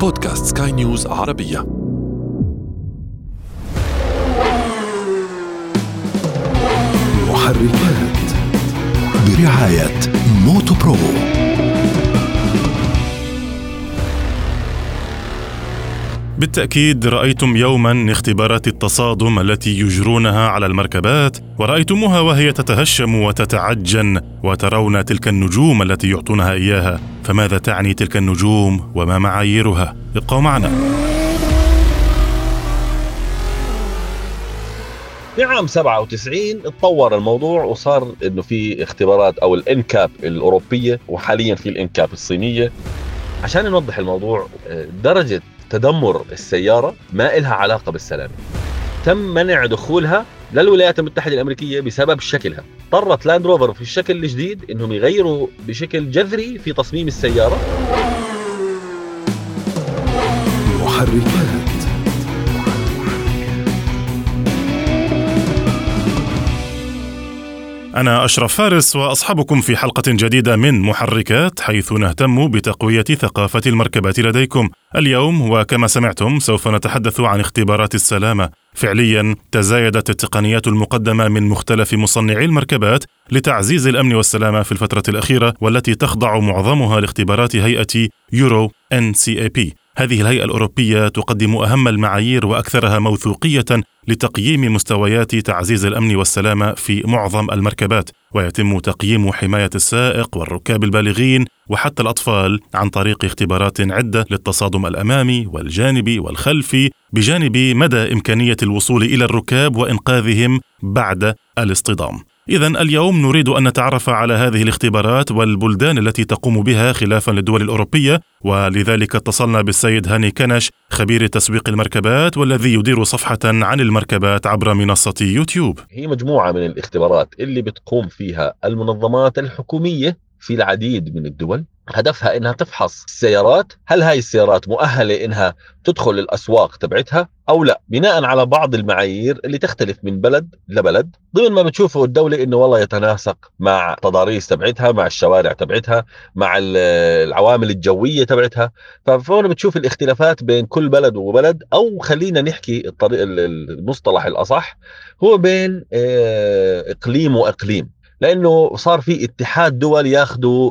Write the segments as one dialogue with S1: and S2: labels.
S1: بودكاست سكاي نيوز عربية.
S2: محركات برعاية موتو برو.
S3: بالتأكيد رأيتم يوما اختبارات التصادم التي يجرونها على المركبات ورأيتموها وهي تتهشم وتتعجن وترون تلك النجوم التي يعطونها إياها. فماذا تعني تلك النجوم وما معاييرها؟ ابقوا معنا.
S4: في عام 97 اتطور الموضوع وصار إنه في اختبارات أو الإنكاب الأوروبية وحاليا في الإنكاب الصينية. عشان نوضح الموضوع درجة تدمر السيارة ما إلها علاقة بالسلامة. تم منع دخولها للولايات المتحدة الأمريكية بسبب شكلها. اضطرت لاند روفر في الشكل الجديد إنهم يغيروا بشكل جذري في تصميم السيارة.
S2: محركات.
S3: أنا أشرف فارس وأصحابكم في حلقة جديدة من محركات حيث نهتم بتقوية ثقافة المركبات لديكم. اليوم وكما سمعتم سوف نتحدث عن اختبارات السلامة. فعليا تزايدت التقنيات المقدمة من مختلف مصنعي المركبات لتعزيز الأمن والسلامة في الفترة الأخيرة والتي تخضع معظمها لاختبارات هيئة يورو NCAP. هذه الهيئة الأوروبية تقدم أهم المعايير وأكثرها موثوقية لتقييم مستويات تعزيز الأمن والسلامة في معظم المركبات ويتم تقييم حماية السائق والركاب البالغين وحتى الأطفال عن طريق اختبارات عدة للتصادم الأمامي والجانبي والخلفي بجانب مدى إمكانية الوصول إلى الركاب وإنقاذهم بعد الاصطدام. إذا اليوم نريد أن نتعرف على هذه الاختبارات والبلدان التي تقوم بها خلافا للدول الأوروبية ولذلك اتصلنا بالسيد هاني كنش خبير تسويق المركبات والذي يدير صفحة عن المركبات عبر منصة يوتيوب.
S4: هي مجموعة من الاختبارات اللي بتقوم فيها المنظمات الحكومية في العديد من الدول. هدفها إنها تفحص السيارات. هل هاي السيارات مؤهلة إنها تدخل الأسواق تبعتها أو لا؟ بناء على بعض المعايير اللي تختلف من بلد لبلد. ضمن ما بتشوفه الدولة إنه والله يتناسق مع تضاريس تبعتها مع الشوارع تبعتها مع العوامل الجوية تبعتها. فهون بتشوف الاختلافات بين كل بلد وبلد. أو خلينا نحكي الطريق المصطلح الأصح هو بين إقليم وإقليم. لأنه صار في اتحاد دول ياخذوا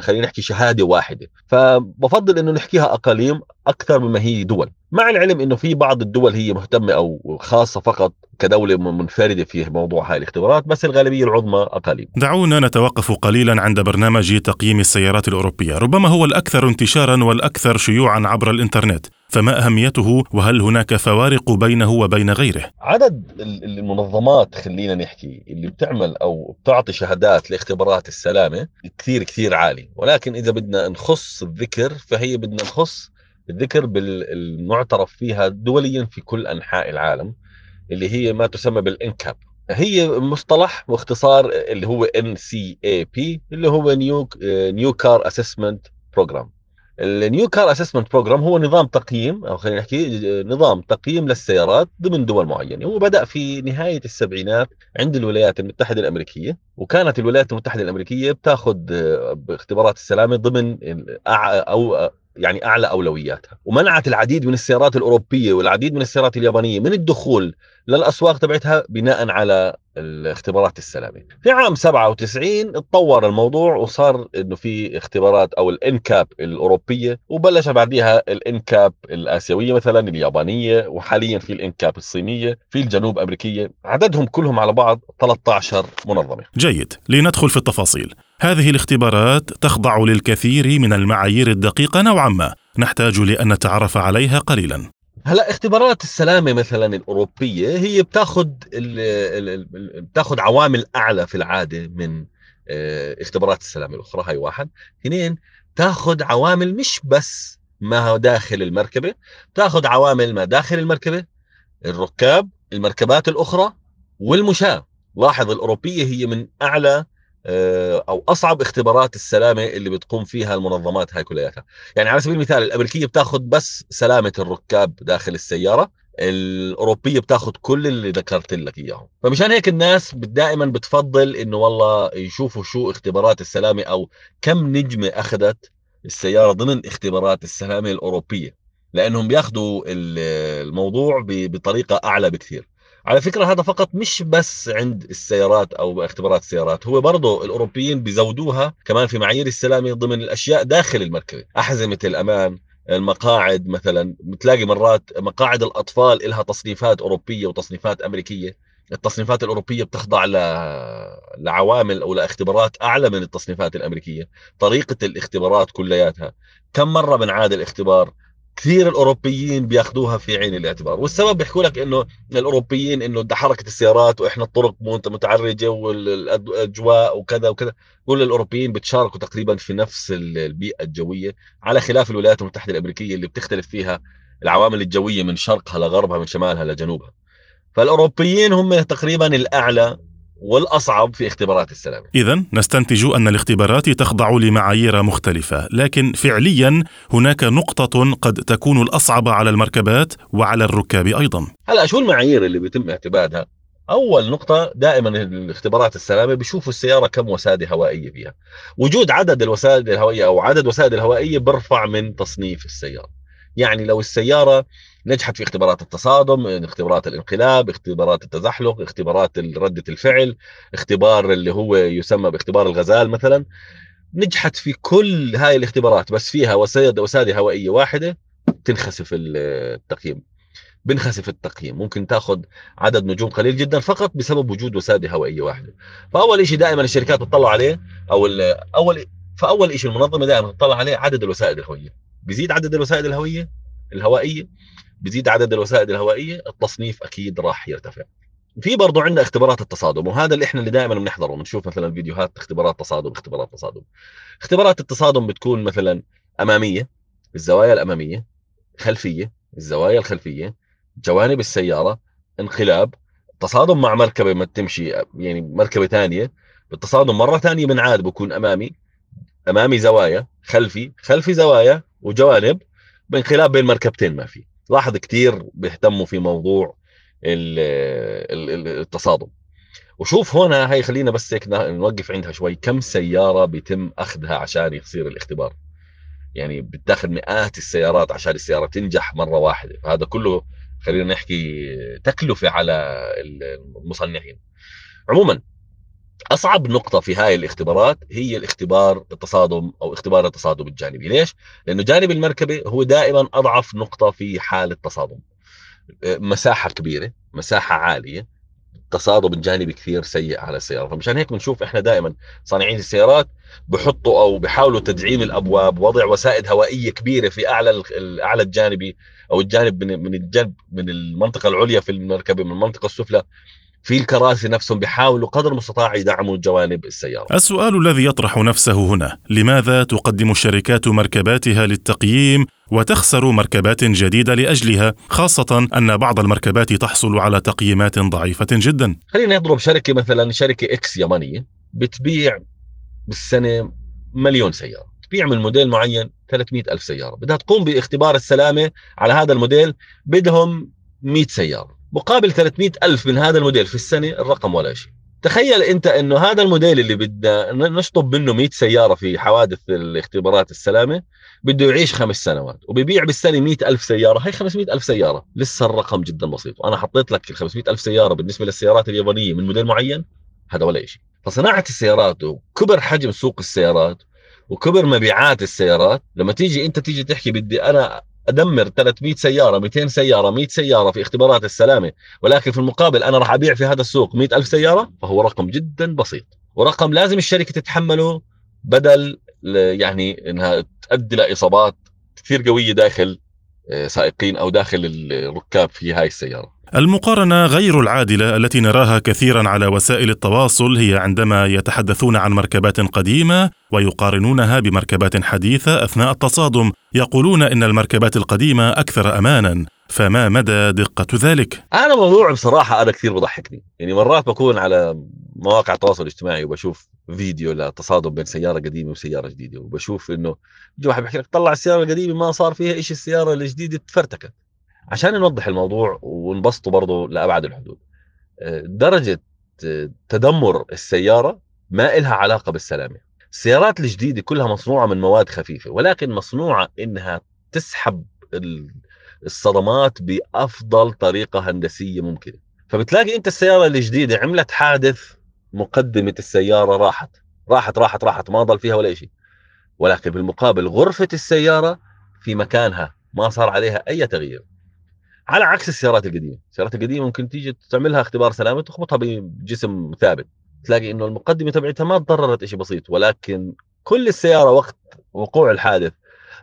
S4: خلينا نحكي شهادة واحدة. فبفضل إنه نحكيها أقاليم أكثر مما هي دول. مع العلم إنه في بعض الدول هي مهتمة أو خاصة فقط كدولة منفردة في موضوع هاي الاختبارات بس الغالبية العظمى اقاليم
S3: دعونا نتوقف قليلا عند برنامج تقييم السيارات الأوروبية. ربما هو الأكثر انتشارا والأكثر شيوعا عبر الإنترنت. فما أهميته؟ وهل هناك فوارق بينه وبين غيره؟
S4: عدد المنظمات خلينا نحكي اللي بتعمل أو بتعطي شهادات لاختبارات السلامة كثير كثير عالي ولكن إذا بدنا نخص الذكر فهي بدنا نخص الذكر بالمعترف فيها دوليا في كل أنحاء العالم اللي هي ما تسمى بال NCAP. هي مصطلح واختصار اللي هو NCAP اللي هو new new car assessment program. ال new car assessment program هو نظام تقييم أو خلينا نحكي نظام تقييم للسيارات ضمن دول معينة. هو بدأ في نهاية السبعينات عند الولايات المتحدة الأمريكية وكانت الولايات المتحدة الأمريكية بتاخذ باختبارات السلامة ضمن أو يعني أعلى أولوياتها. ومنعت العديد من السيارات الأوروبية والعديد من السيارات اليابانية من الدخول للأسواق تبعتها بناء على الاختبارات السلامه في عام 97 اتطور الموضوع وصار إنه في اختبارات أو الإنكاب الأوروبية وبلش بعديها الإنكاب الآسيوية مثلا اليابانية وحاليا في الإنكاب الصينية في الجنوب أمريكية. عددهم كلهم على بعض 13 منظمة.
S3: جيد. لندخل في التفاصيل. هذه الاختبارات تخضع للكثير من المعايير الدقيقة نوعا ما. نحتاج لأن نتعرف عليها قليلا.
S4: هلا اختبارات السلامة مثلا الأوروبية هي بتاخذ بتاخذ عوامل أعلى في العادة من اختبارات السلامة الأخرى هاي واحد. اثنين تاخذ عوامل مش بس ما داخل المركبة تاخذ عوامل ما داخل المركبة الركاب المركبات الأخرى والمشاة. لاحظ الأوروبية هي من أعلى أو أصعب اختبارات السلامة اللي بتقوم فيها المنظمات هاي كلياتها. يعني على سبيل المثال الأمريكية بتاخذ بس سلامة الركاب داخل السيارة الأوروبية بتاخذ كل اللي ذكرت لك إياهم. فمشان هيك الناس دائما بتفضل إنه والله يشوفوا شو اختبارات السلامة أو كم نجمة أخذت السيارة ضمن اختبارات السلامة الأوروبية. لأنهم بياخذوا الموضوع بطريقة أعلى بكثير. على فكرة هذا فقط مش بس عند السيارات أو اختبارات السيارات هو برضه الأوروبيين بيزودوها كمان في معايير السلامة ضمن الأشياء داخل المركبة. أحزمة الأمان المقاعد مثلا بتلاقي مرات مقاعد الأطفال لها تصنيفات أوروبية وتصنيفات أمريكية. التصنيفات الأوروبية بتخضع ل... لعوامل أو لاختبارات أعلى من التصنيفات الأمريكية. طريقة الاختبارات كلياتها. كم مرة بنعاد الاختبار؟ كثير الأوروبيين بياخذوها في عين الاعتبار والسبب بيحكوا لك إنه الأوروبيين إنه ده حركة السيارات وإحنا الطرق متعرجة والأجواء وكذا وكذا كل الأوروبيين بتشاركوا تقريبا في نفس البيئة الجوية على خلاف الولايات المتحدة الأمريكية اللي بتختلف فيها العوامل الجوية من شرقها لغربها من شمالها لجنوبها. فالأوروبيين هم تقريبا الأعلى والأصعب في اختبارات السلامه.
S3: اذا نستنتج أن الاختبارات تخضع لمعايير مختلفة، لكن فعليا هناك نقطة قد تكون الأصعب على المركبات وعلى الركاب أيضا.
S4: هلا شو المعايير اللي بيتم اعتمادها؟ أول نقطة دائما الاختبارات السلامه بيشوفوا السيارة كم وسادة هوائية فيها. وجود عدد الوسائد الهوائية أو عدد وسائد الهوائيه بيرفع من تصنيف السيارة. يعني لو السيارة نجحت في اختبارات التصادم اختبارات الانقلاب اختبارات التزحلق اختبارات ردة الفعل اختبار اللي هو يسمى باختبار الغزال مثلا. نجحت في كل هاي الاختبارات بس فيها وسادة وسادة هوائية واحدة تنخسف التقييم. بنخسف التقييم. ممكن تأخذ عدد نجوم قليل جدا فقط بسبب وجود وسادة هوائية واحدة. فأول شيء دائما الشركات بتطلع عليه أو اول فأول شيء المنظمة دائما تطلع عليه عدد الوسائد الهوائية. بيزيد عدد الوسائد الهوائيه الهوائية. بزيد عدد الوسائد الهوائية التصنيف أكيد راح يرتفع. في برضه عندنا اختبارات التصادم وهذا اللي إحنا اللي دائما بنحضره بنشوف مثلا فيديوهات اختبارات تصادم اختبارات تصادم. اختبارات التصادم بتكون مثلا أمامية الزوايا الأمامية خلفية الزوايا الخلفية جوانب السيارة انقلاب تصادم مع مركبة ما تمشي يعني مركبة ثانية. بالتصادم مرة ثانية بنعاد بكون أمامي أمامي زوايا خلفي خلفي زوايا وجوانب بانقلاب بين مركبتين ما في. لاحظ كثير بيهتموا في موضوع التصادم. وشوف هنا هي خلينا بس هيك نوقف عندها شوي. كم سيارة بيتم أخذها عشان يصير الاختبار؟ يعني بتاخذ مئات السيارات عشان السيارة تنجح مرة واحدة. فهذا كله خلينا نحكي تكلفة على المصنعين. عموما أصعب نقطة في هاي الاختبارات هي الاختبار التصادم أو اختبار التصادم الجانبي. ليش؟ لأنه جانب المركبة هو دائما أضعف نقطة في حالة تصادم مساحة كبيرة مساحة عالية. التصادم الجانبي كثير سيء على السيارة. فمشان هيك بنشوف إحنا دائما صانعين السيارات بحطوا أو بحاولوا تدعيم الأبواب وضع وسائد هوائية كبيرة في أعلى الاعلى الجانبي أو الجانب من من الجنب من المنطقة العليا في المركبة من المنطقة السفلى. في الكراسي نفسهم بيحاولوا قدر المستطاع يدعموا جوانب السيارة.
S3: السؤال الذي يطرح نفسه هنا لماذا تقدم الشركات مركباتها للتقييم وتخسر مركبات جديدة لأجلها خاصة أن بعض المركبات تحصل على تقييمات ضعيفة جدا؟
S4: خلينا نضرب شركة مثلا شركة X يابانية بتبيع بالسنة مليون سيارة. تبيع من موديل معين 300 ألف سيارة. بدها تقوم باختبار السلامة على هذا الموديل بدهم 100 سيارة. مقابل 300 ألف من هذا الموديل في السنة الرقم ولا شيء. تخيل أنت إنه هذا الموديل اللي بدنا نشطب منه 100 سيارة في حوادث الاختبارات السلامة بده يعيش خمس سنوات وبيبيع بالسنة 100 ألف سيارة. هي 500 ألف سيارة لسه الرقم جدا بسيط. وأنا حطيت لك ال 500 ألف سيارة بالنسبة للسيارات اليابانية من موديل معين هذا ولا شيء. فصناعة السيارات وكبر حجم سوق السيارات وكبر مبيعات السيارات لما تيجي أنت تيجي تحكي بدي أنا أدمر 300 سيارة 200 سيارة 100 سيارة في اختبارات السلامة. ولكن في المقابل أنا راح أبيع في هذا السوق 100 ألف سيارة فهو رقم جدا بسيط. ورقم لازم الشركة تتحمله بدل يعني إنها تؤدي لاصابات كثير قوية داخل آه، سائقين أو داخل الركاب في هاي السيارة.
S3: المقارنة غير العادلة التي نراها كثيرا على وسائل التواصل هي عندما يتحدثون عن مركبات قديمة ويقارنونها بمركبات حديثة أثناء التصادم يقولون إن المركبات القديمة أكثر امانا. فما مدى دقة ذلك؟
S4: أنا موضوع بصراحة أنا كثير بضحكني. يعني مرات بكون على مواقع التواصل الاجتماعي وبشوف فيديو لتصادم بين سيارة قديمة وسيارة جديدة وبشوف إنه بيجي واحد بيحكي لك طلع السيارة القديمة ما صار فيها إيش السيارة الجديدة تفرتكت. عشان نوضح الموضوع ونبسطه برضه لأبعد الحدود. درجة تدمر السيارة ما إلها علاقة بالسلامة. السيارات الجديدة كلها مصنوعة من مواد خفيفة ولكن مصنوعة إنها تسحب الصدمات بأفضل طريقة هندسية ممكنة. فبتلاقي أنت السيارة الجديدة عملت حادث مقدمة السيارة راحت. راحت راحت راحت ما ضل فيها ولا شيء ولكن بالمقابل غرفة السيارة في مكانها ما صار عليها أي تغيير. على عكس السيارات القديمة. السيارات القديمة ممكن تيجي تعملها اختبار سلامة تخبطها بجسم ثابت. تلاقي إنه المقدمة تبعتها ما تضررت شيء بسيط ولكن كل السيارة وقت وقوع الحادث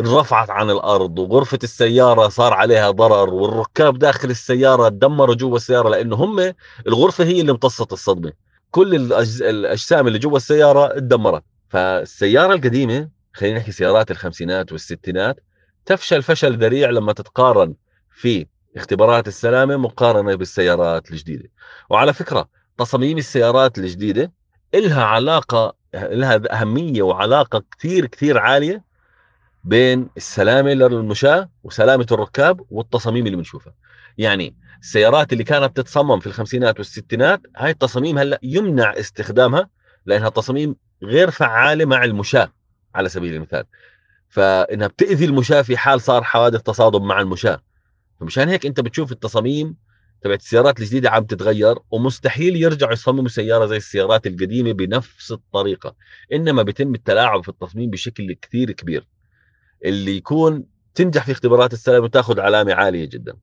S4: رفعت عن الأرض وغرفة السيارة صار عليها ضرر والركاب داخل السيارة تدمروا جوا السيارة لأنه هم الغرفة هي اللي امتصت الصدمة. كل الأجسام اللي جوا السيارة تدمرت فالسيارة القديمة خلينا نحكي سيارات الخمسينات والستينات تفشل فشل ذريع لما تتقارن في اختبارات السلامة مقارنة بالسيارات الجديدة. وعلى فكرة تصاميم السيارات الجديدة إلها علاقة لها أهمية وعلاقة كثير كثير عالية بين السلامة للمشاة وسلامة الركاب والتصاميم اللي بنشوفها. يعني السيارات اللي كانت تتصمم في الخمسينات والستينات هاي التصاميم هلأ يمنع استخدامها لأنها تصاميم غير فعالة مع المشاة على سبيل المثال. فإنها بتأذي المشاة في حال صار حوادث تصادم مع المشاة. فمشان هيك أنت بتشوف التصاميم تبعت السيارات الجديدة عم تتغير ومستحيل يرجعوا يصمموا سيارة زي السيارات القديمة بنفس الطريقة إنما بيتم التلاعب في التصميم بشكل كثير كبير. اللي يكون تنجح في اختبارات السلام وتاخذ علامة عالية جدا.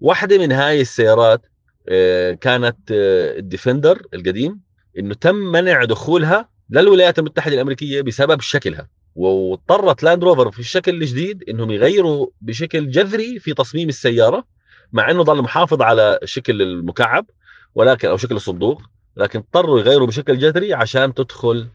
S4: واحدة من هاي السيارات آه، كانت آه، الديفندر القديم إنه تم منع دخولها للولايات المتحدة الأمريكية بسبب شكلها. واضطرت لاند روفر في الشكل الجديد إنهم يغيروا بشكل جذري في تصميم السيارة مع إنه ظل محافظ على شكل المكعب ولكن أو شكل الصندوق لكن اضطروا يغيروا بشكل جذري عشان تدخل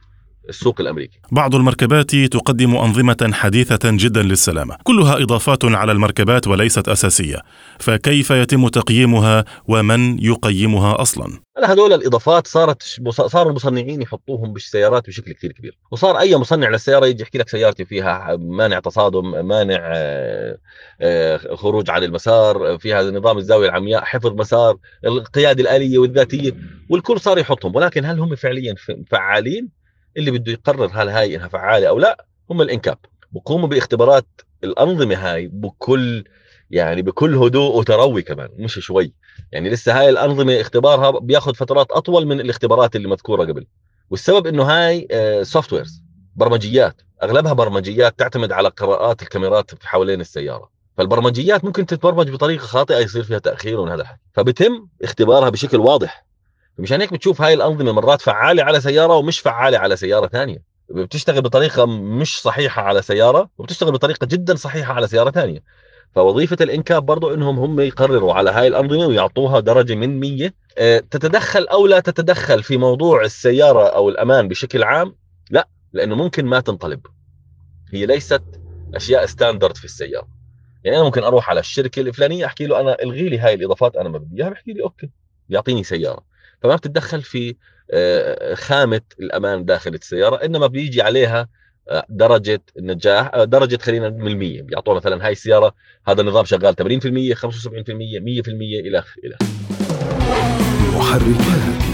S4: السوق الأمريكي.
S3: بعض المركبات تقدم أنظمة حديثة جدا للسلامة، كلها إضافات على المركبات وليست أساسية، فكيف يتم تقييمها ومن يقيمها أصلا؟
S4: هذول الإضافات صارت صاروا المصنعين يحطوهم بالسيارات بشكل كثير كبير، وصار أي مصنع للسيارة يجي يحكي لك سيارتي فيها مانع تصادم، مانع آه، آه، خروج عن المسار، فيها نظام الزاوية العمياء، حفظ مسار، القيادة الآلية والذاتية، والكل صار يحطهم، ولكن هل هم فعليا فعالين؟ اللي بده يقرر هل هاي إنها فعالة أو لا هم الإنكاب. بقوموا باختبارات الأنظمة هاي بكل يعني بكل هدوء وتروي كمان مش شوي. يعني لسه هاي الأنظمة اختبارها بياخذ فترات أطول من الاختبارات اللي مذكورة قبل. والسبب إنه هاي soft آه، wares برمجيات. أغلبها برمجيات تعتمد على قراءات الكاميرات حوالين السيارة. فالبرمجيات ممكن تتبرمج بطريقة خاطئة يصير فيها تأخير وهذا الحكي فبتم اختبارها بشكل واضح. مشان هيك بتشوف هاي الأنظمة مرات فعالة على سيارة ومش فعالة على سيارة ثانية. بتشتغل بطريقة مش صحيحة على سيارة وبتشتغل بطريقة جدا صحيحة على سيارة ثانية. فوظيفة ال NCAP برضو إنهم هم يقرروا على هاي الأنظمة ويعطوها درجة من 100 آه، تتدخل أو لا تتدخل في موضوع السيارة أو الأمان بشكل عام؟ لا لأنه ممكن ما تنطلب. هي ليست أشياء standard في السيارة. يعني أنا ممكن أروح على الشركة الفلانية أحكي له أنا الغي لي هاي الإضافات أنا ما بدي إياها بحكي لي okay. بيعطيني سيارة. فما بتتدخل في آه، خامة الأمان داخل السيارة إنما بيجي عليها آه، درجة النجاح آه، درجة خلينا من المية. بيعطوها مثلا هاي السيارة هذا النظام شغال 80% 75% 100% إلى آخره. محركات.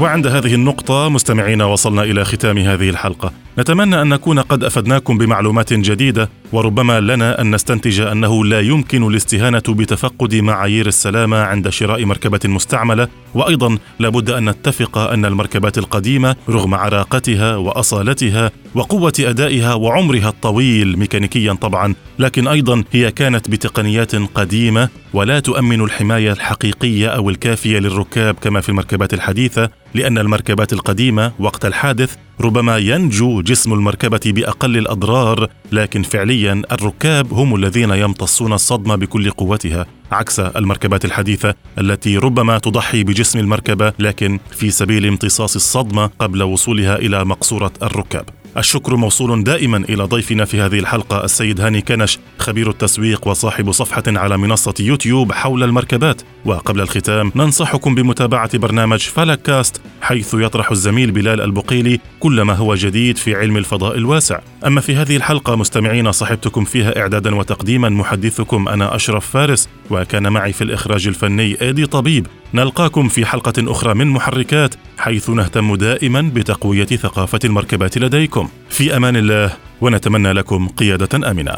S3: وعند هذه النقطة مستمعينا وصلنا إلى ختام هذه الحلقة. نتمنى أن نكون قد أفدناكم بمعلومات جديدة. وربما لنا أن نستنتج أنه لا يمكن الاستهانة بتفقد معايير السلامة عند شراء مركبة مستعملة وأيضا لابد أن نتفق أن المركبات القديمة رغم عراقتها وأصالتها وقوة أدائها وعمرها الطويل ميكانيكيا طبعا لكن أيضا هي كانت بتقنيات قديمة ولا تؤمن الحماية الحقيقية أو الكافية للركاب كما في المركبات الحديثة لأن المركبات القديمة وقت الحادث ربما ينجو جسم المركبة بأقل الأضرار لكن فعليا الركاب هم الذين يمتصون الصدمة بكل قوتها عكس المركبات الحديثة التي ربما تضحي بجسم المركبة لكن في سبيل امتصاص الصدمة قبل وصولها إلى مقصورة الركاب. الشكر موصول دائما إلى ضيفنا في هذه الحلقة السيد هاني كنش خبير التسويق وصاحب صفحة على منصة يوتيوب حول المركبات. وقبل الختام ننصحكم بمتابعة برنامج فلك كاست حيث يطرح الزميل بلال البقيلي كل ما هو جديد في علم الفضاء الواسع. أما في هذه الحلقة مستمعين صحبتكم فيها إعدادا وتقديما محدثكم أنا أشرف فارس وكان معي في الإخراج الفني إيدي طبيب. نلقاكم في حلقة أخرى من محركات حيث نهتم دائما بتقوية ثقافة المركبات لديكم. في أمان الله ونتمنى لكم قيادة آمنة.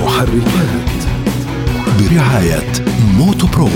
S2: محركات برعاية موتو برو.